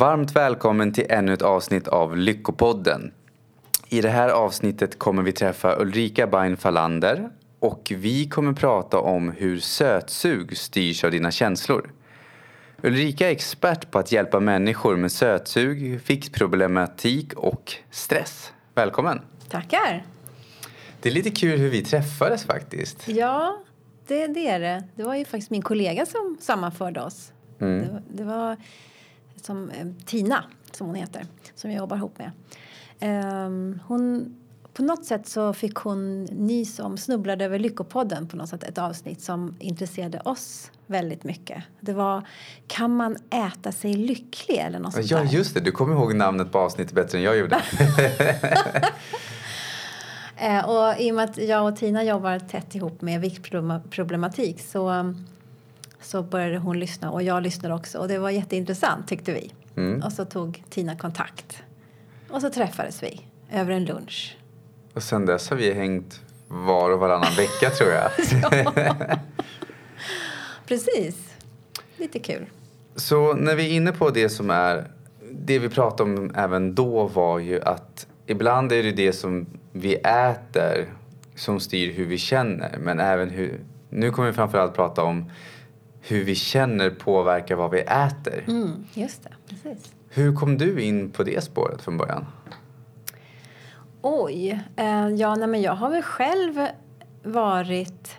Varmt välkommen till ännu ett avsnitt av Lyckopodden. I det här avsnittet kommer vi träffa Ulrika Bain Falander och vi kommer prata om hur sötsug styrs av dina känslor. Ulrika är expert på att hjälpa människor med sötsug, fixproblematik och stress. Välkommen! Tackar! Det är lite kul hur vi träffades faktiskt. Ja, det, det är det. Det var ju faktiskt min kollega som sammanförde oss. Mm. Det, det var som eh, Tina, som hon heter, som jag jobbar ihop med. Ehm, hon, på något sätt så fick hon nys om, snubblade över Lyckopodden på något sätt, ett avsnitt som intresserade oss väldigt mycket. Det var Kan man äta sig lycklig eller något sånt Ja, där. just det. Du kommer ihåg namnet på avsnittet bättre än jag gjorde. Eh, och i och med att jag och Tina jobbar tätt ihop med viktproblematik så, så började hon lyssna och jag lyssnade också och det var jätteintressant tyckte vi. Mm. Och så tog Tina kontakt. Och så träffades vi över en lunch. Och sen dess har vi hängt var och varannan vecka tror jag. Precis. Lite kul. Så när vi är inne på det som är, det vi pratade om även då var ju att ibland är det det som vi äter som styr hur vi känner. Men även hur, nu kommer vi framförallt prata om hur vi känner påverkar vad vi äter. Mm, just det, precis. Hur kom du in på det spåret från början? Oj. Eh, ja, nej, men jag har väl själv varit...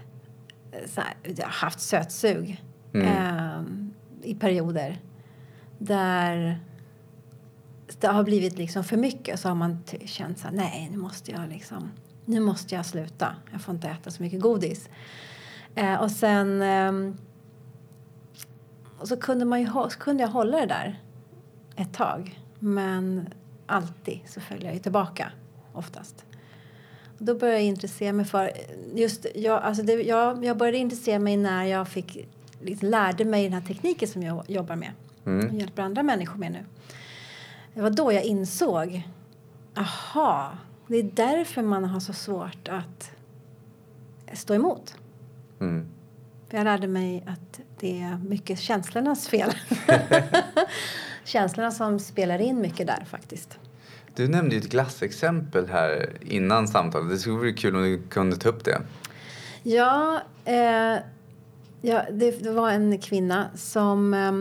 eh, här, jag har haft sötsug Mm. eh, i perioder där det har blivit liksom för mycket. Så har man känt så här, nej, nu måste jag liksom... Nu måste jag sluta. Jag får inte äta så mycket godis. Eh, och sen... ehm, och så kunde, man ju, så kunde jag hålla det där ett tag. Men alltid så följer jag ju tillbaka, oftast. Och då började jag intressera mig för... Just, jag, alltså det, jag, jag började intressera mig när jag fick, liksom, lärde mig den här tekniken som jag jobbar med och Mm. hjälper andra människor med nu. Det var då jag insåg, aha, det är därför man har så svårt att stå emot. Mm. För jag lärde mig att det är mycket känslornas fel. känslorna som spelar in mycket där faktiskt. Du nämnde ju ett glassexempel här innan samtalet. Det skulle vara kul om du kunde ta upp det. Ja, eh, ja det, det var en kvinna som eh,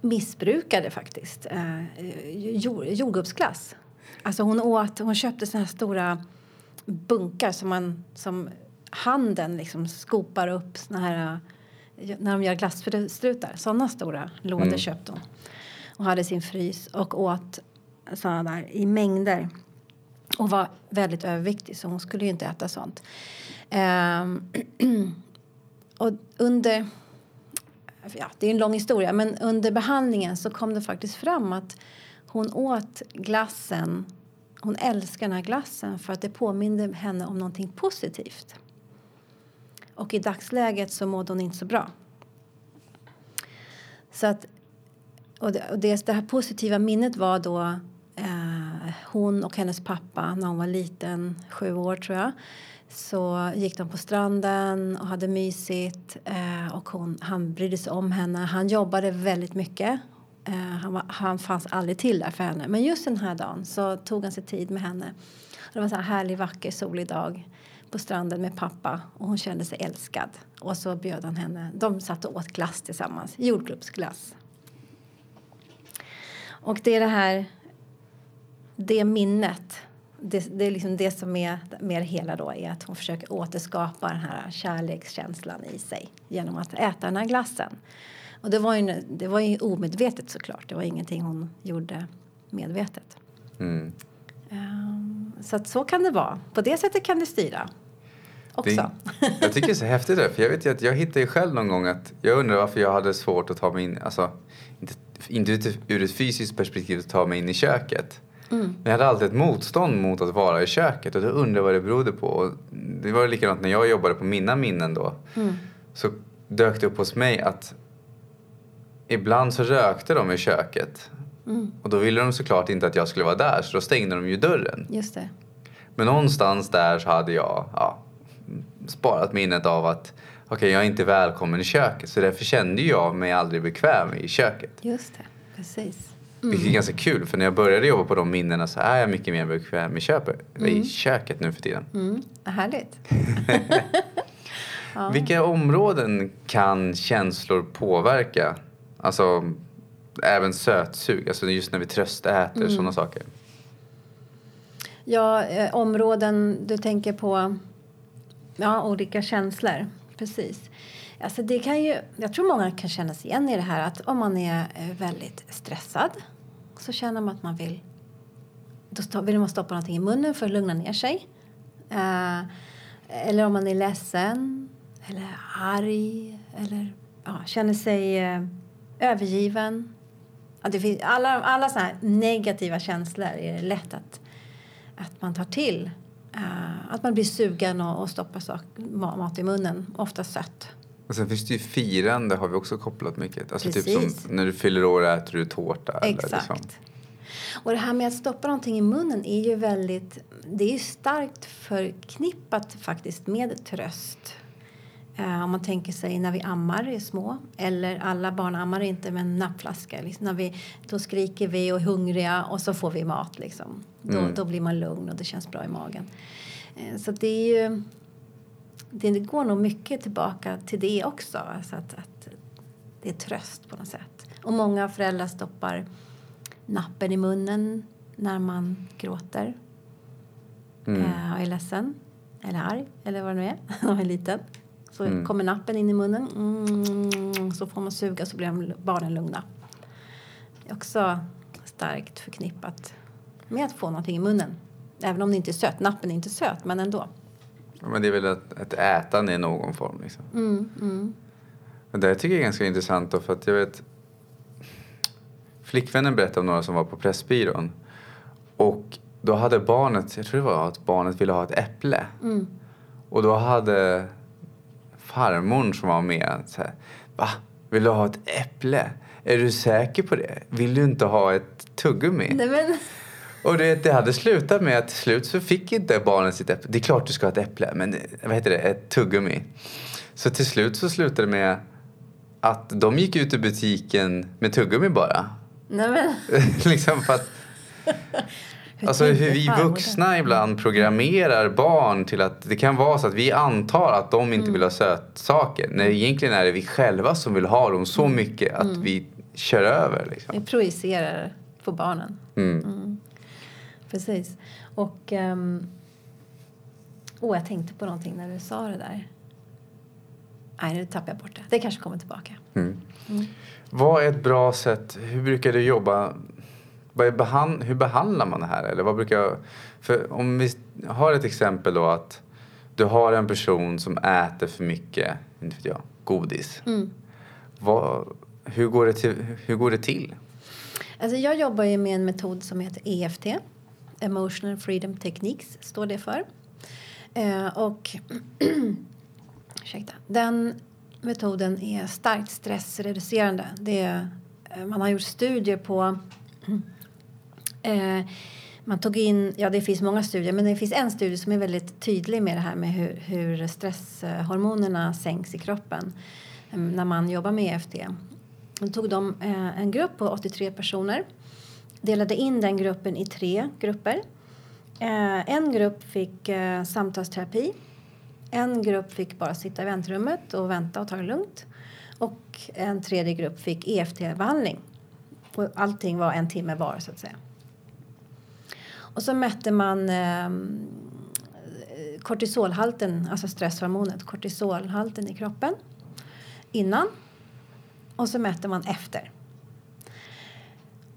missbrukade faktiskt eh, jord, jordgubbsglass. Alltså hon åt, hon köpte såna här stora bunkar som man som handen liksom skopar upp såna här när de gör glasstrutar. Såna stora lådor Mm. köpte hon. Och hade sin frys och åt såna där i mängder. Och var väldigt överviktig så hon skulle ju inte äta sånt. Ehm, och under... Ja, det är en lång historia, men under behandlingen så kom det faktiskt fram att hon åt glassen. Hon älskar den här glassen för att det påminde henne om någonting positivt. Och i dagsläget så mådde hon inte så bra. Så att, och det, och det, det här positiva minnet var då eh, hon och hennes pappa när hon var liten, sju år tror jag. Så gick de på stranden och hade mysigt eh, och hon, han brydde sig om henne. Han jobbade väldigt mycket. Eh, han, var, han fanns aldrig till där för henne. Men just den här dagen så tog han sig tid med henne. Det var en så här härlig, vacker, solig dag på stranden med pappa och hon kände sig älskad. Och så bjöd han henne. De satt och åt glass tillsammans, jordgubbsglass. Och det är det här, det minnet, det, det är liksom det som är mer det hela då är att hon försöker återskapa den här kärlekskänslan i sig genom att äta den här glassen. Och det var ju, det var ju omedvetet såklart, det var ingenting hon gjorde medvetet. Mm. Ehm, så att så kan det vara, på det sättet kan det styra också. Det, jag tycker det är så häftigt det, för jag vet att jag hittade ju själv någon gång att jag undrar varför jag hade svårt att ta mig in, alltså inte, inte ur ett fysiskt perspektiv att ta mig in i köket. Mm. Men jag hade alltid ett motstånd mot att vara i köket och då undrar vad det berodde på. Och det var likadant när jag jobbade på mina minnen då. Mm. Så dök det upp hos mig att ibland så rökte de i köket. Mm. Och då ville de såklart inte att jag skulle vara där så då stängde de ju dörren. Just det. Men någonstans där så hade jag ja, sparat minnet av att okej, jag är inte välkommen i köket. Så därför kände jag mig aldrig bekväm i köket. Just det, precis. Vilket är ganska kul för när jag började jobba på de minnena så är jag mycket mer bekväm i, köpet, i köket nu för tiden. Mm. Härligt. ja. Vilka områden kan känslor påverka? Alltså även sötsug, alltså just när vi tröstäter, mm. sådana saker. Ja, eh, områden du tänker på, ja, olika känslor. Precis. Alltså det kan ju, jag tror många kan känna sig igen i det här att om man är eh, väldigt stressad så känner man att man vill, då vill man stoppa någonting i munnen för att lugna ner sig. Uh, eller om man är ledsen eller arg eller ja, känner sig uh, övergiven. Ja, det finns, alla alla såna negativa känslor är det lätt att, att man tar till. Uh, att man blir sugen och, och stoppar sak, mat i munnen, ofta sött. Och sen finns det ju firande har vi också kopplat mycket. Alltså typ som när du fyller år äter du tårta. Exakt. Eller liksom. Och det här med att stoppa någonting i munnen är ju väldigt, det är ju starkt förknippat faktiskt med tröst. Uh, om man tänker sig när vi ammar är små, eller alla barn ammar inte med en nappflaska. Liksom när vi, då skriker vi och är hungriga och så får vi mat. Liksom. Då, mm. då blir man lugn och det känns bra i magen. Uh, så det är ju det går nog mycket tillbaka till det också. Alltså att, att det är tröst på något sätt. Och många föräldrar stoppar nappen i munnen när man gråter. Mm. Eh, och är ledsen, eller arg, eller vad det nu är, när man är liten. Så mm. kommer nappen in i munnen, mm, så får man suga så blir barnen lugna. Det är också starkt förknippat med att få någonting i munnen. Även om det inte är sött. Nappen är inte söt, men ändå. Men det är väl ett, ett ätande i någon form. Liksom. Mm, mm. Det tycker jag är ganska intressant då, för att jag vet Flickvännen berättade om några som var på Pressbyrån. Och då hade barnet, jag tror det var att barnet ville ha ett äpple. Mm. Och då hade farmor som var med så här, va? Vill du ha ett äpple? Är du säker på det? Vill du inte ha ett tuggummi? Nej, men... Och det, det hade slutat med att till slut så fick inte barnen sitt äpple. Det är klart du ska ha ett äpple, men vad heter det? Ett tuggummi. Så till slut så slutade det med att de gick ut ur butiken med tuggummi bara. Nej men. liksom för att... Alltså hur vi vuxna ibland programmerar barn till att det kan vara så att vi antar att de inte mm. vill ha sötsaker. När egentligen är det vi själva som vill ha dem så mm. mycket att mm. vi kör över. Liksom. Vi projicerar på barnen. Mm. mm. Precis. Och... Um, oh, jag tänkte på någonting när du sa det där. Nej, nu tappade jag bort det. Det kanske kommer tillbaka. Mm. Mm. Vad är ett bra sätt? Hur brukar du jobba? Behand, hur behandlar man det här? Eller vad brukar, för om vi har ett exempel då att du har en person som äter för mycket inte vet jag, godis. Mm. Vad, hur, går det till, hur går det till? Alltså jag jobbar ju med en metod som heter EFT. Emotional Freedom Techniques står det för. Eh, och ursäkta, den metoden är starkt stressreducerande. Det är, eh, man har gjort studier på eh, man tog in, ja det finns många studier, men det finns en studie som är väldigt tydlig med det här med hur, hur stresshormonerna sänks i kroppen eh, när man jobbar med EFT. Då tog de eh, en grupp på 83 personer delade in den gruppen i tre grupper. Eh, en grupp fick eh, samtalsterapi. En grupp fick bara sitta i väntrummet och vänta och ta det lugnt. Och en tredje grupp fick EFT-behandling. Allting var en timme var, så att säga. Och så mätte man eh, kortisolhalten, alltså stresshormonet, kortisolhalten i kroppen innan. Och så mätte man efter.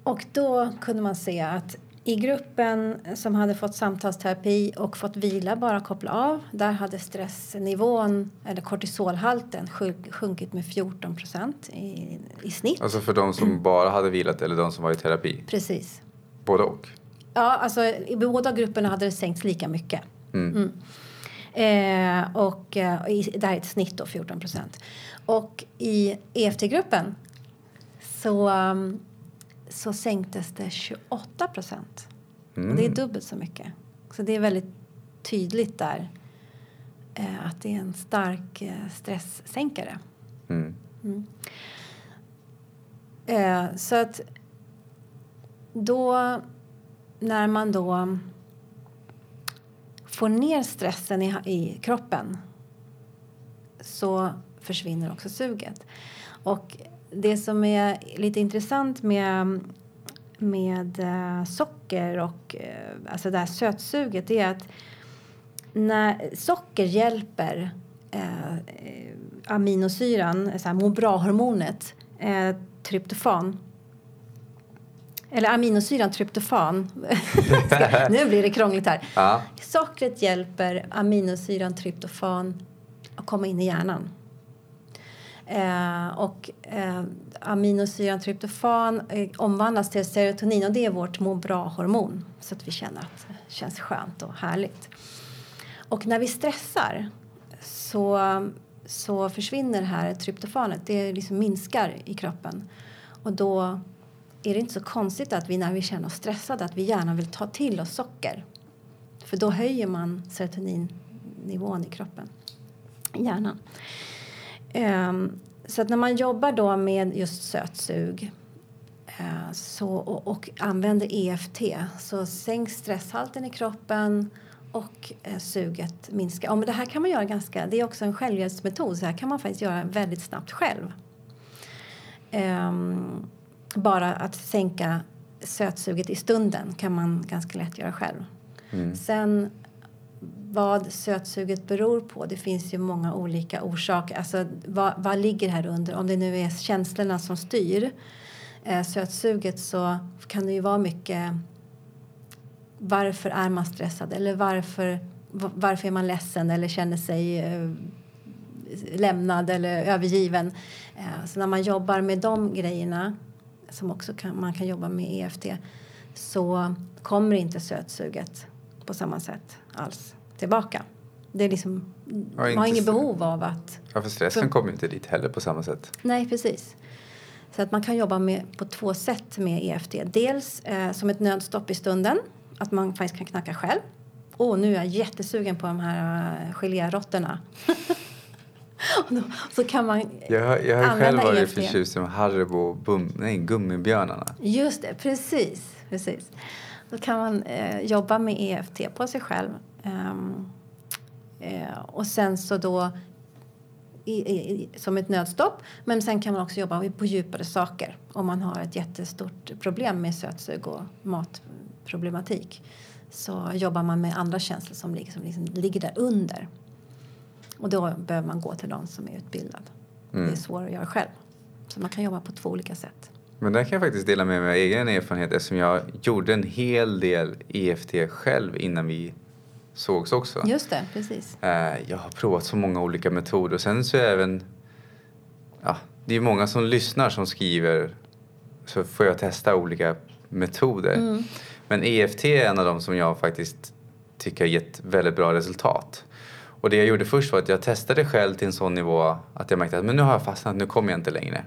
Och då kunde man se att i gruppen som hade fått samtalsterapi och fått vila, bara koppla av, där hade stressnivån, eller kortisolhalten, sjunkit med 14 procent i, i snitt. Alltså för de som bara hade vilat eller de som var i terapi? Precis. Både och? Ja, alltså i båda grupperna hade det sänkts lika mycket. Mm. Mm. Eh, och eh, det här är ett snitt då, 14 procent. Och i EFT-gruppen så um, så sänktes det 28 procent. Mm. Det är dubbelt så mycket. Så det är väldigt tydligt där eh, att det är en stark eh, stresssänkare. Mm. Mm. Eh, så att då, när man då får ner stressen i, i kroppen så försvinner också suget. Och det som är lite intressant med, med eh, socker och eh, alltså det här sötsuget är att när socker hjälper eh, eh aminosyran, så här, må bra-hormonet, tryptofan eller aminosyran tryptofan. nu blir det krångligt här. Ja. Sockret hjälper aminosyran tryptofan att komma in i hjärnan. Eh, och eh, aminosyran tryptofan eh, omvandlas till serotonin och det är vårt må bra-hormon så att vi känner att det känns skönt och härligt. Och när vi stressar så, så försvinner det här tryptofanet, det liksom minskar i kroppen. Och då är det inte så konstigt att vi när vi känner oss stressade att vi gärna vill ta till oss socker. För då höjer man serotoninnivån i kroppen, i hjärnan. Um, så att när man jobbar då med just sötsug uh, så, och, och, använder EFT så sänks stresshalten i kroppen och uh, suget minskar. Och det här kan man göra ganska, det är också en självhjälpsmetod så här kan man faktiskt göra väldigt snabbt själv. Um, bara att sänka sötsuget i stunden kan man ganska lätt göra själv. Mm. Sen vad sötsuget beror på. Det finns ju många olika orsaker. Alltså, vad, vad ligger här under? Om det nu är känslorna som styr eh, sötsuget så kan det ju vara mycket varför är man stressad eller varför, varför är man ledsen eller känner sig eh, lämnad eller övergiven. Eh, så när man jobbar med de grejerna som också kan, man kan jobba med EFT så kommer inte sötsuget på samma sätt alls tillbaka. Det är liksom, man har inget behov av att... Ja, för stressen kommer inte dit heller på samma sätt. Nej, precis. Så att man kan jobba med, på två sätt med EFT. Dels eh, som ett nödstopp i stunden, att man faktiskt kan knacka själv. Åh, oh, nu är jag jättesugen på de här uh, gelérotterna. så kan man Jag, jag har själv varit förtjust i Haribo bum, nej, gummibjörnarna. Just det, precis. precis. Då kan man eh, jobba med EFT på sig själv. Um, eh, och sen så då i, i, som ett nödstopp. Men sen kan man också jobba på djupare saker om man har ett jättestort problem med sötsug och matproblematik. Så jobbar man med andra känslor som, ligger, som liksom ligger där under. Och då behöver man gå till någon som är utbildad. Mm. Det är svårare att göra själv. Så man kan jobba på två olika sätt. Men där kan jag faktiskt dela med mig av egen erfarenhet eftersom jag gjorde en hel del EFT själv innan vi sågs också. Just det, precis. Eh, jag har provat så många olika metoder och sen så är även ja, det är många som lyssnar som skriver så får jag testa olika metoder. Mm. Men EFT är en av dem som jag faktiskt tycker har gett väldigt bra resultat. Och det jag gjorde först var att jag testade själv till en sån nivå att jag märkte att men nu har jag fastnat, nu kommer jag inte längre.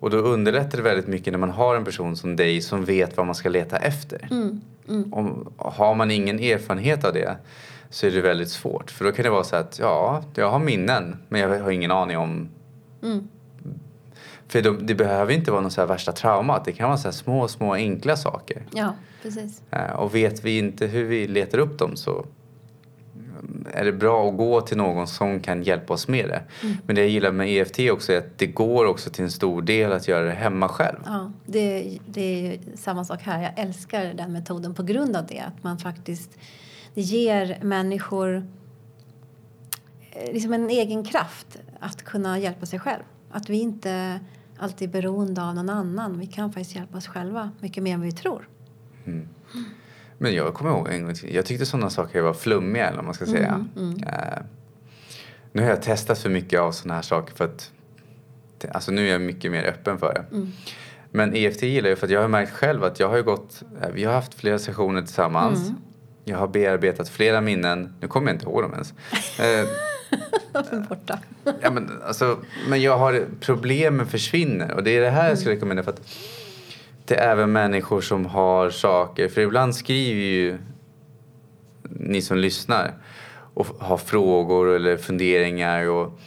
Och då underlättar det väldigt mycket när man har en person som dig som vet vad man ska leta efter. Mm, mm. Om, har man ingen erfarenhet av det så är det väldigt svårt. För då kan det vara så att ja, jag har minnen men jag har ingen aning om mm. För det, det behöver inte vara något så värsta trauma. Det kan vara så små, små enkla saker. Ja, precis. Eh, och vet vi inte hur vi letar upp dem så är det bra att gå till någon som kan hjälpa oss med det. Mm. Men det jag gillar med EFT också är att det går också till en stor del att göra det hemma själv. Ja, det, det är samma sak här. Jag älskar den metoden på grund av det. Att man faktiskt det ger människor eh, liksom en egen kraft att kunna hjälpa sig själv. Att vi inte alltid är beroende av någon annan. Vi kan faktiskt hjälpa oss själva mycket mer än vi tror. Mm. Men jag kommer ihåg en gång jag tyckte sådana saker var flummiga eller man ska säga. Mm, mm. Uh, nu har jag testat för mycket av sådana här saker för att alltså nu är jag mycket mer öppen för det. Mm. Men EFT gillar jag för att jag har märkt själv att jag har gått, eh, vi har haft flera sessioner tillsammans. Mm. Jag har bearbetat flera minnen, nu kommer jag inte ihåg dem ens. Är borta. ja, men, alltså, men jag har, problemen försvinner och det är det här jag skulle mm. rekommendera för att till även människor som har saker. För ibland skriver ju ni som lyssnar och har frågor eller funderingar. Och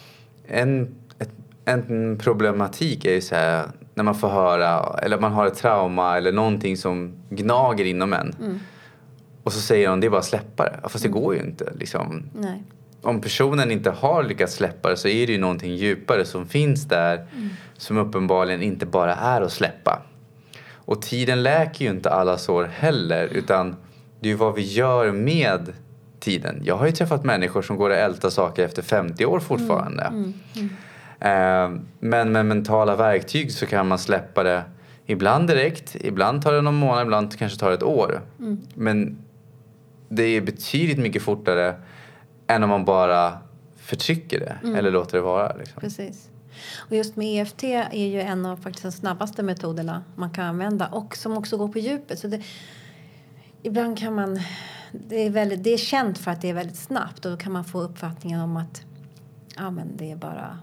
en, ett, en problematik är ju så här när man får höra, eller man har ett trauma eller någonting som gnager inom en. Mm. Och så säger de det är bara att släppa det. Fast det går ju inte. Liksom. Nej. Om personen inte har lyckats släppa det så är det ju någonting djupare som finns där som uppenbarligen inte bara är att släppa. Och tiden läker ju inte alla sår heller utan det är ju vad vi gör med tiden. Jag har ju träffat människor som går och ältar saker efter 50 år fortfarande. Mm. Mm. Eh, Men med mentala verktyg så kan man släppa det ibland direkt, ibland tar det någon månad, ibland kanske tar det ett år. Mm. Men det är betydligt mycket fortare än om man bara förtrycker det Mm. eller låter det vara. Liksom. Precis. Och just med EFT är ju en av faktiskt de snabbaste metoderna man kan använda och som också går på djupet. Så det, ibland kan man... Det är, väldigt, det är känt för att det är väldigt snabbt och då kan man få uppfattningen om att ja, men det är bara...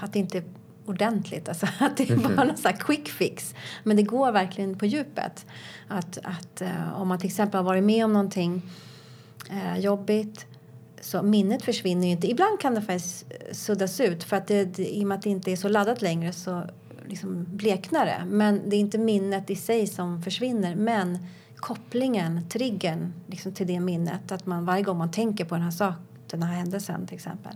Att det inte är ordentligt, alltså att det är bara någon här quick fix. Men det går verkligen på djupet. Att, att eh, om man till exempel har varit med om någonting eh, jobbigt så minnet försvinner ju inte. Ibland kan det faktiskt eh, suddas ut för att det, det, i och med att det inte är så laddat längre så liksom bleknar det. Men det är inte minnet i sig som försvinner men kopplingen, triggern liksom till det minnet. Att man varje gång man tänker på den här, sak, den här händelsen till exempel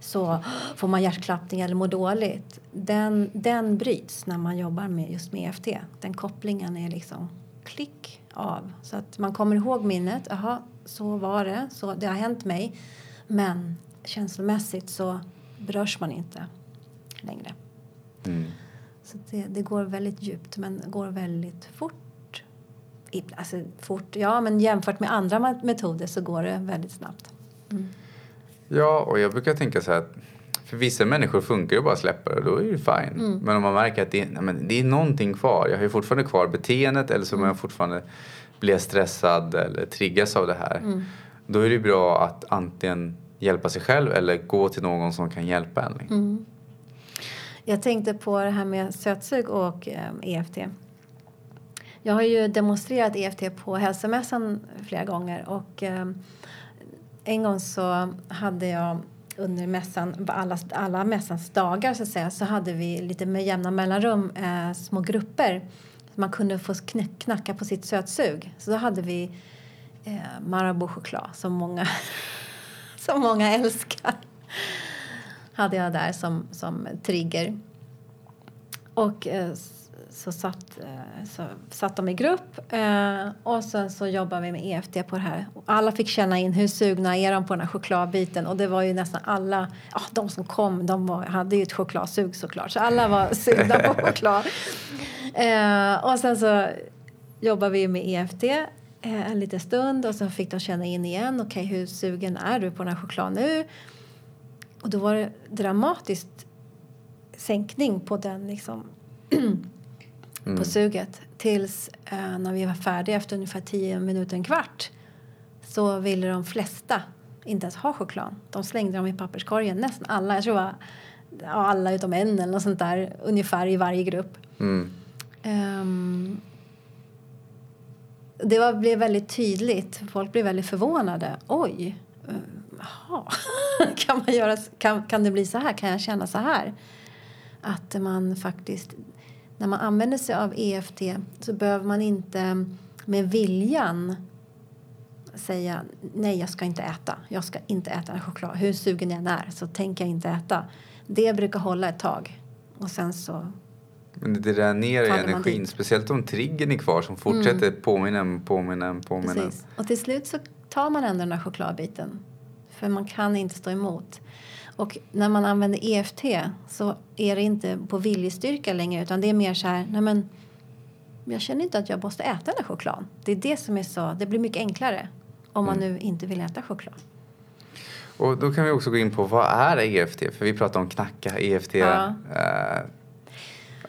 så får man hjärtklappning eller mår dåligt. Den, den bryts när man jobbar med just med EFT. Den kopplingen är liksom klick av. Så att man kommer ihåg minnet. Aha, så var det. Så det har hänt mig. Men känslomässigt så berörs man inte längre. Mm. Så det, det går väldigt djupt men går väldigt fort. Alltså fort, ja men jämfört med andra metoder så går det väldigt snabbt. Mm. Ja, och jag brukar tänka så här att för vissa människor funkar det bara att släppa det, då är det fine. Mm. Men om man märker att det, nej, men det är någonting kvar, jag har ju fortfarande kvar beteendet eller så Mm. jag fortfarande blir stressad eller triggas av det här. Mm. Då är det bra att antingen hjälpa sig själv eller gå till någon som kan hjälpa en. liksom. Mm. Jag tänkte på det här med sötsug och eh, EFT. Jag har ju demonstrerat EFT på hälsomässan flera gånger och eh, en gång så hade jag under mässan, alla, alla mässans dagar så att säga, så hade vi lite med jämna mellanrum eh, små grupper. Man kunde få knacka på sitt sötsug. Så då hade vi eh, Marabou-choklad som många, som många älskar hade jag där som, som trigger. Och eh, så satt, eh, så satt de i grupp eh, och sen så jobbade vi med EFT på det här. Alla fick känna in hur sugna är de på den här chokladbiten och det var ju nästan alla, ja de som kom de var, hade ju ett chokladsug såklart så alla var sugna på choklad. Eh, och sen så jobbade vi med EFT en liten stund och så fick de känna in igen, okej hur sugen är du på den här chokladen nu? Och då var det dramatiskt sänkning på den liksom på suget tills eh, när vi var färdiga efter ungefär 10 minuter, en kvart så ville de flesta inte ens ha choklad. De slängde dem i papperskorgen, nästan alla. Jag tror det var alla utom en eller något sånt där, ungefär i varje grupp. Mm. Ehm, det var, blev väldigt tydligt. Folk blev väldigt förvånade. Oj, eh, jaha. kan, man göra, kan, kan det bli så här? Kan jag känna så här? Att man faktiskt... När man använder sig av EFT så behöver man inte med viljan säga nej, jag ska inte äta. Jag ska inte äta en choklad. Hur sugen jag än är så tänker jag inte äta. Det brukar hålla ett tag. Och sen så Men det dränerar man energin, speciellt om triggern är kvar som fortsätter påminna en, påminna påminna en. Precis. Och till slut så tar man ändå den där chokladbiten. För man kan inte stå emot. Och när man använder EFT så är det inte på viljestyrka längre utan det är mer så här, nej men jag känner inte att jag måste äta den här chokladen. Det är det som är så, det blir mycket enklare om man Mm. nu inte vill äta choklad. Och då kan vi också gå in på vad är EFT? För vi pratar om knacka, EFT. Ja. Eh,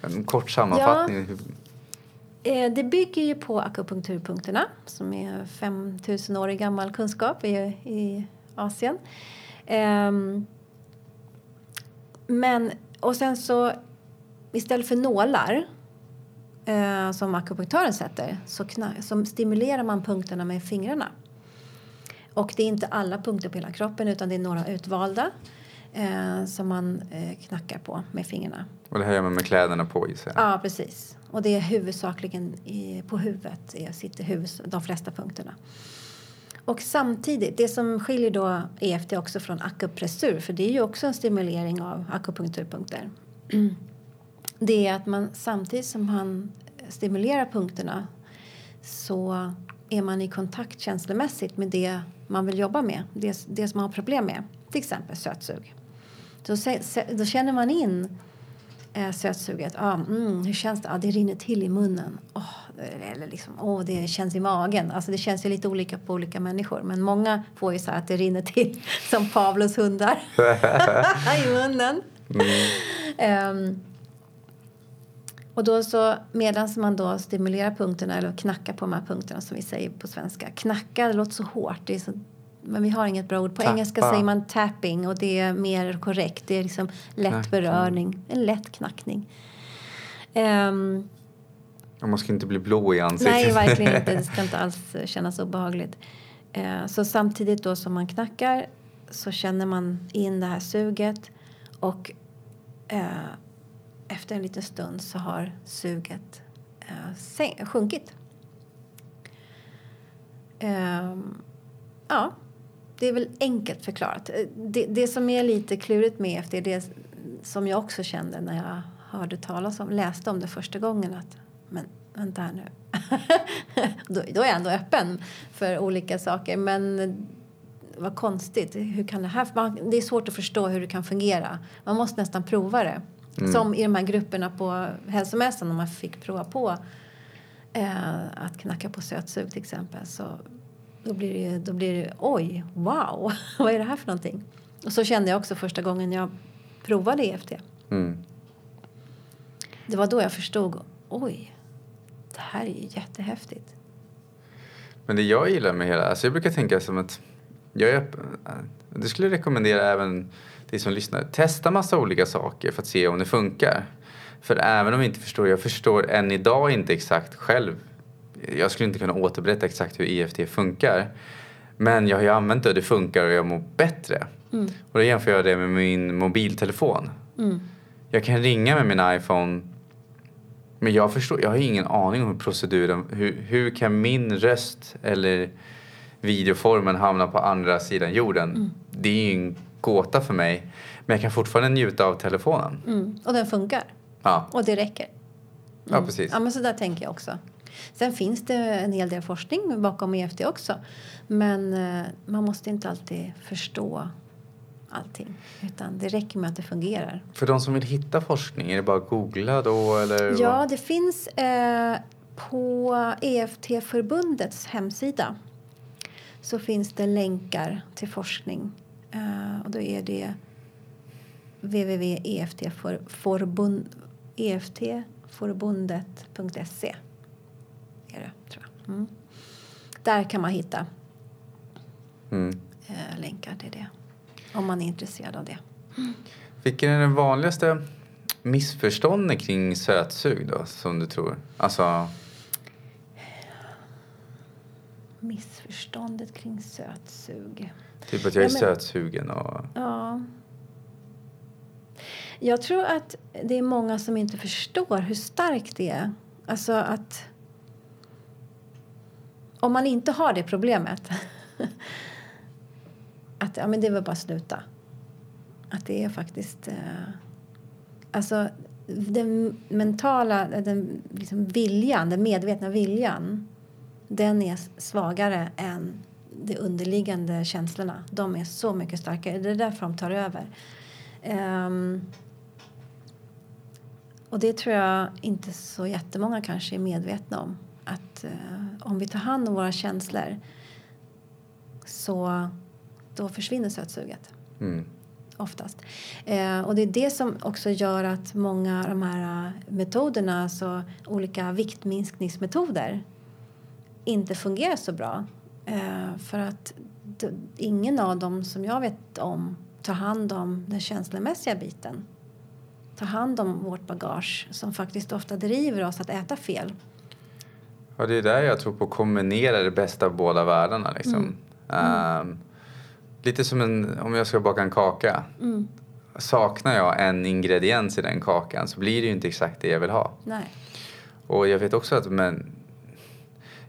en kort sammanfattning. Eh, det bygger ju på akupunkturpunkterna som är 5000 år gammal kunskap i, i Asien. Ehm, men, och sen så istället för nålar eh, som akupunktören sätter så, så stimulerar man punkterna med fingrarna. Och det är inte alla punkter på hela kroppen utan det är några utvalda. eh, som man eh, knackar på med fingrarna. Och det här gör man med kläderna på gissar jag? Ja, precis. Och det är huvudsakligen i, på huvudet sitter huvud, de flesta punkterna. Och samtidigt, det som skiljer då EFT också från akupressur, för det är ju också en stimulering av akupunkturpunkter. Det är att man samtidigt som man stimulerar punkterna så är man i kontakt känslomässigt med det man vill jobba med, det, det som man har problem med, till exempel sötsug. Då, då känner man in eh, sötsuget. Ah, mm, hur känns det? Ah, det rinner till i munnen. Oh, eller liksom, oh, det känns i magen. Alltså det känns ju lite olika på olika människor. Men många får ju så att det rinner till som Pavlos hundar i munnen. Mm. Um, och då så, medan man då stimulerar punkterna eller knackar på de här punkterna som vi säger på svenska. Knacka, det låter så hårt. Det är så, men vi har inget bra ord. På Tappa. engelska säger man tapping och det är mer korrekt. Det är liksom lätt Knackning. berörning, en lätt knackning. Um, man ska inte bli blå i ansiktet. Nej, verkligen inte. Det ska inte alls kännas obehagligt. Uh, så samtidigt då som man knackar så känner man in det här suget och uh, efter en liten stund så har suget uh, sjunkit. Um, ja, det är väl enkelt förklarat. Eh, det, det som är lite klurigt med efter det som jag också kände när jag hörde talas om, läste om det första gången att men vänta här nu. då, då är jag ändå öppen för olika saker men vad konstigt. Hur kan det här... Man, det är svårt att förstå hur det kan fungera. Man måste nästan prova det. Mm. Som i de här grupperna på hälsomässan när man fick prova på eh, att knacka på sötsug till exempel. Så då blir det, då blir det oj, wow, vad är det här för någonting? Och så kände jag också första gången jag provade EFT. Mm. Det var då jag förstod, oj, det här är ju jättehäftigt. Men det jag gillar med hela, alltså jag brukar tänka som att jag är, det skulle jag rekommendera även de som lyssnar. Testa massa olika saker för att se om det funkar. För även om vi inte förstår, jag förstår än idag inte exakt själv. Jag skulle inte kunna återberätta exakt hur EFT funkar. Men jag har ju använt det och det funkar och jag mår bättre. Mm. Och då jämför jag det med min mobiltelefon. Mm. Jag kan ringa med min iPhone men jag förstår, jag har ingen aning om proceduren. Hur, hur kan min röst eller videoformen hamna på andra sidan jorden? Mm. Det är ju en gåta för mig. Men jag kan fortfarande njuta av telefonen. Mm. Och den funkar. Ja. Och det räcker. Mm. Ja, precis. Ja, men så där tänker jag också. Sen finns det en hel del forskning bakom EFT också. Men eh, man måste inte alltid förstå allting. Utan det räcker med att det fungerar. För de som vill hitta forskning, är det bara att googla då? Eller ja, det finns eh, på EFT-förbundets hemsida så finns det länkar till forskning. Uh, och då är det www.eftforbundet.se är det, tror jag. Mm. Där kan man hitta mm. uh, länkar till det om man är intresserad av det. Mm. Vilken är den vanligaste missförstånden kring sötsug då, som du tror? Alltså... Missförståndet kring sötsug? Typ att jag är ja, men, sötsugen och... Ja. Jag tror att det är många som inte förstår hur starkt det är. Alltså att... Om man inte har det problemet att ja, men det var bara att sluta. Att det är faktiskt... Eh, alltså, den mentala den liksom viljan, den medvetna viljan den är svagare än de underliggande känslorna. De är så mycket starkare. Det är därför de tar över. Um, och det tror jag inte så jättemånga kanske är medvetna om. Att uh, om vi tar hand om våra känslor så då försvinner sötsuget. Mm. Oftast. Eh, och det är det som också gör att många av de här eh, metoderna, alltså olika viktminskningsmetoder, inte fungerar så bra. Eh, för att ingen av dem som jag vet om tar hand om den känslomässiga biten. Tar hand om vårt bagage som faktiskt ofta driver oss att äta fel. Ja, det är där jag tror på att kombinera det bästa av båda världarna. Liksom. Mm. Mm. Um, Lite som en, om jag ska baka en kaka. Mm. Saknar jag en ingrediens i den kakan så blir det ju inte exakt det jag vill ha. Nej. Och jag vet också att men,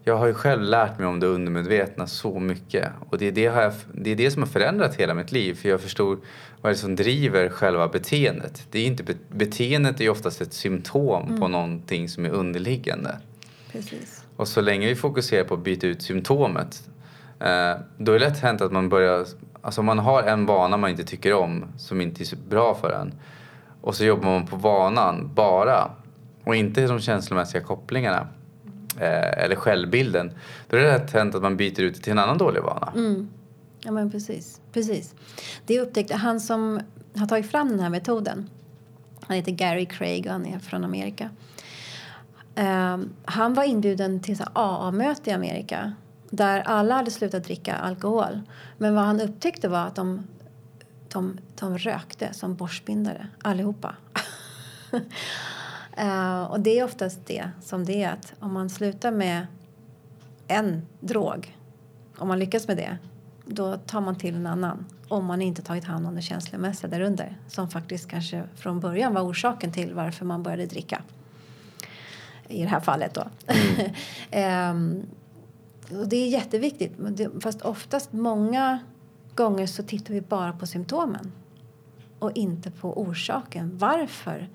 jag har ju själv lärt mig om det undermedvetna så mycket. Och det är det, jag, det är det som har förändrat hela mitt liv. För jag förstår vad det är som driver själva beteendet. Det är inte, be- beteendet är ju oftast ett symptom på någonting som är underliggande. Precis. Och så länge vi fokuserar på att byta ut symptomet eh, då är det lätt hänt att man börjar, alltså om man har en vana man inte tycker om som inte är så bra för en och så jobbar man på vanan bara och inte de känslomässiga kopplingarna eh, eller självbilden då är det lätt hänt att man byter ut det till en annan dålig vana. Mm. Ja, men precis. precis. Det upptäckte han som har tagit fram den här metoden. Han heter Gary Craig och han är från Amerika. Eh, han var inbjuden till AA-möte i Amerika där alla hade slutat dricka alkohol. Men vad han upptäckte var att de, de, de rökte som borstbindare, allihopa. eh, och det är oftast det som det är att om man slutar med en drog, om man lyckas med det, då tar man till en annan om man inte tagit hand om det känslomässiga därunder som faktiskt kanske från början var orsaken till varför man började dricka. I det här fallet då. Ehm, och det är jätteviktigt. men det- Fast oftast, många gånger så tittar vi bara på symptomen och inte på orsaken. Varför?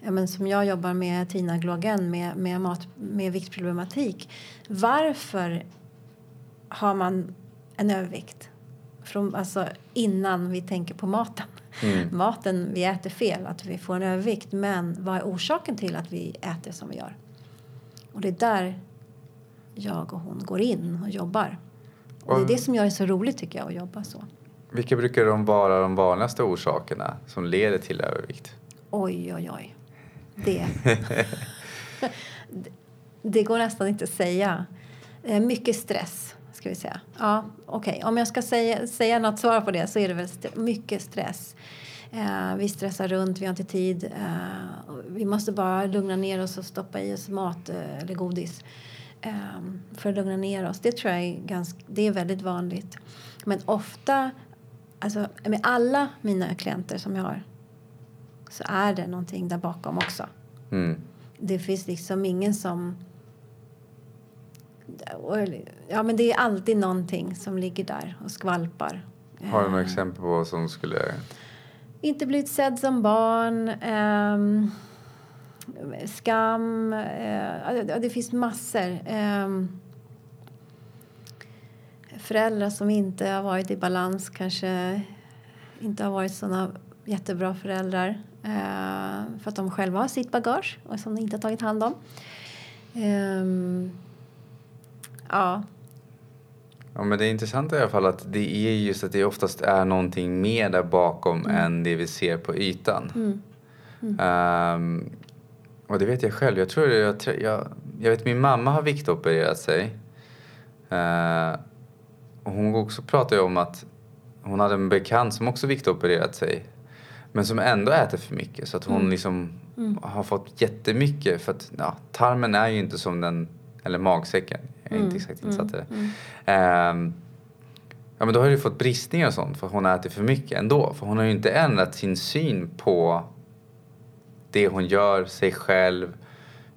Ja, men som jag jobbar med Tina Glogen med, med, mat, med viktproblematik. Varför har man en övervikt? Från, alltså innan vi tänker på maten. Mm. Maten, vi äter fel, att vi får en övervikt. Men vad är orsaken till att vi äter som vi gör? Och det är där jag och hon går in och jobbar. Och det är det som gör det så roligt tycker jag att jobba så. Vilka brukar de vara de vanligaste orsakerna som leder till övervikt? Oj, oj, oj. Det, det, går nästan inte att säga. Eh, Mycket stress, ska vi säga. Ja, okej. Om jag ska säga, säga något svar på det så är det väl st- mycket stress. Eh, vi stressar runt, vi har inte tid. Eh, vi måste bara lugna ner oss och stoppa i oss mat eh, eller godis eh, för att lugna ner oss. Det tror jag är, ganska, det är väldigt vanligt. Men ofta, alltså med alla mina klienter som jag har så är det någonting där bakom också. Mm. Det finns liksom ingen som... Ja, men det är alltid någonting som ligger där och skvalpar. Har du några Eh, exempel på vad som skulle... Inte blivit sedd som barn. ehm, skam. eh, det finns massor. Ehm, föräldrar som inte har varit i balans kanske inte har varit såna jättebra föräldrar eh, för att de själva har sitt bagage och som de inte har tagit hand om. Ehm, ja, Ja, men det är intressant i alla fall att det är just att det oftast är någonting mer där bakom än det vi ser på ytan. mm, Ehm, och det vet jag själv. Jag tror jag, jag, jag vet min mamma har viktopererat sig. Uh, och hon också pratade om att hon hade en bekant som också viktopererat sig. Men som ändå äter för mycket. Så att hon Mm. liksom Mm. har fått jättemycket. För att ja, tarmen är ju inte som den, eller magsäcken. Jag är Mm, inte exakt insatt i det. mm, Ehm, ja men då har du fått bristningar och sånt för hon äter för mycket ändå. För hon har ju inte ändrat sin syn på det hon gör, sig själv,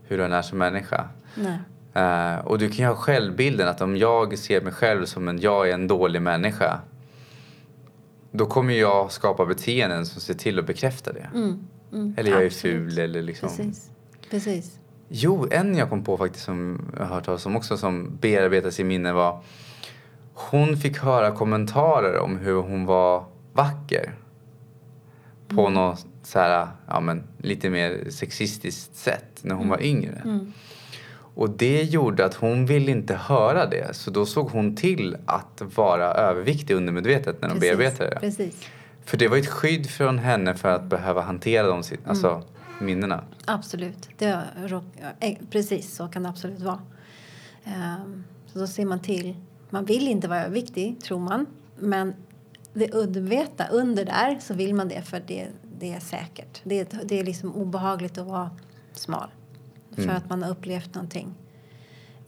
hur hon är som människa. nej. Eh, och du kan ju ha självbilden att om jag ser mig själv som en jag är en dålig människa. Då kommer jag skapa beteenden som ser till att bekräfta det. Mm, mm, Eller jag är absolut. ful eller liksom. Precis. Precis. Jo, en jag kom på faktiskt som jag har hört talas om också som bearbetar sin minne var hon fick höra kommentarer om hur hon var vacker. På Mm. något så här, ja men lite mer sexistiskt sätt när hon var yngre. Mm. Och det gjorde att hon ville inte höra det. Så då såg hon till att vara överviktig undermedvetet när de Precis, bearbetade det. Precis. För det var ett skydd från henne för att behöva hantera de Mm. alltså, minnena. Absolut. Det eh, precis så kan det absolut vara. Ehm, så då ser man till. Man vill inte vara överviktig, tror man. Men det underveta under där så vill man det för det, det är säkert. Det, det är liksom obehagligt att vara smal. För Mm. att man har upplevt någonting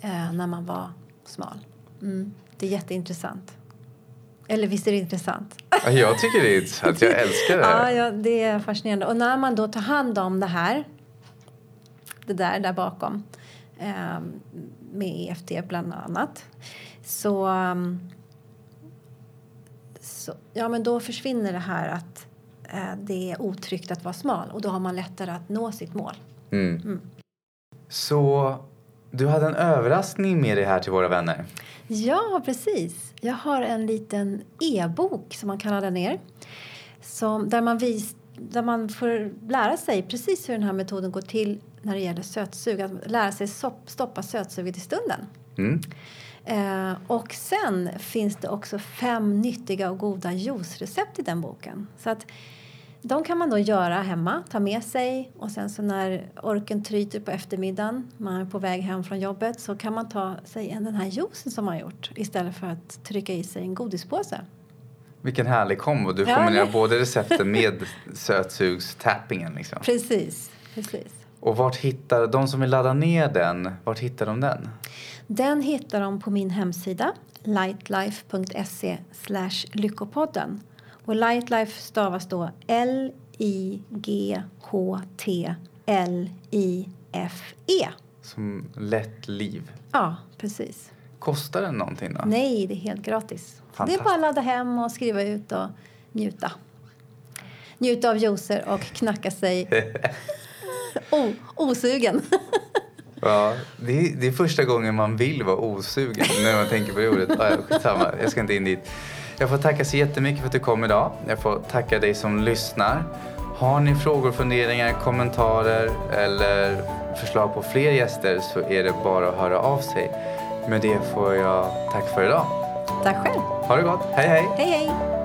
eh, när man var smal. Mm. Det är jätteintressant. Eller visst är det intressant? Ja, Jag tycker det är intressant. Jag älskar det Ja, här. ja, det är fascinerande. Och när man då tar hand om det här, det där där bakom, eh, med EFT bland annat, så, um, så ja, men då försvinner det här att eh, det är otryggt att vara smal och då har man lättare att nå sitt mål. Mm. Så du hade en överraskning med dig här till våra vänner. Ja, precis. Jag har en liten e-bok som man kan ladda ner. Som, där, man vis, där man får lära sig precis hur den här metoden går till när det gäller sötsug. Att lära sig sopp, stoppa sötsuget i stunden. Mm. Eh, och sen finns det också fem nyttiga och goda juicerecept i den boken. Så att de kan man då göra hemma, ta med sig och sen så när orken tryter på eftermiddagen, man är på väg hem från jobbet, så kan man ta sig en den här juicen som man har gjort istället för att trycka i sig en godispåse. Vilken härlig kombo. Du Ja, kombinerar det- både recepten med sötsugstappingen. Liksom. Precis, precis. Och vart hittar de som vill ladda ner den, vart hittar de den? Den hittar de på min hemsida lightlife.se lyckopodden. Och Lightlife stavas då L-I-G-H-T-L-I-F-E. Som lätt liv. Ja, precis. Kostar den någonting då? Nej, det är helt gratis. Det är bara att ladda hem och skriva ut och njuta. Njuta av juicer och knacka sig o- osugen. Ja, det är, det är första gången man vill vara osugen när man tänker på det ordet. Ja, ja, jag ska inte in dit. Jag får tacka så jättemycket för att du kom idag. Jag får tacka dig som lyssnar. Har ni frågor, funderingar, kommentarer eller förslag på fler gäster så är det bara att höra av sig. Med det får jag tack för idag. Tack själv. Ha det gott. Hej hej! Hej, hej.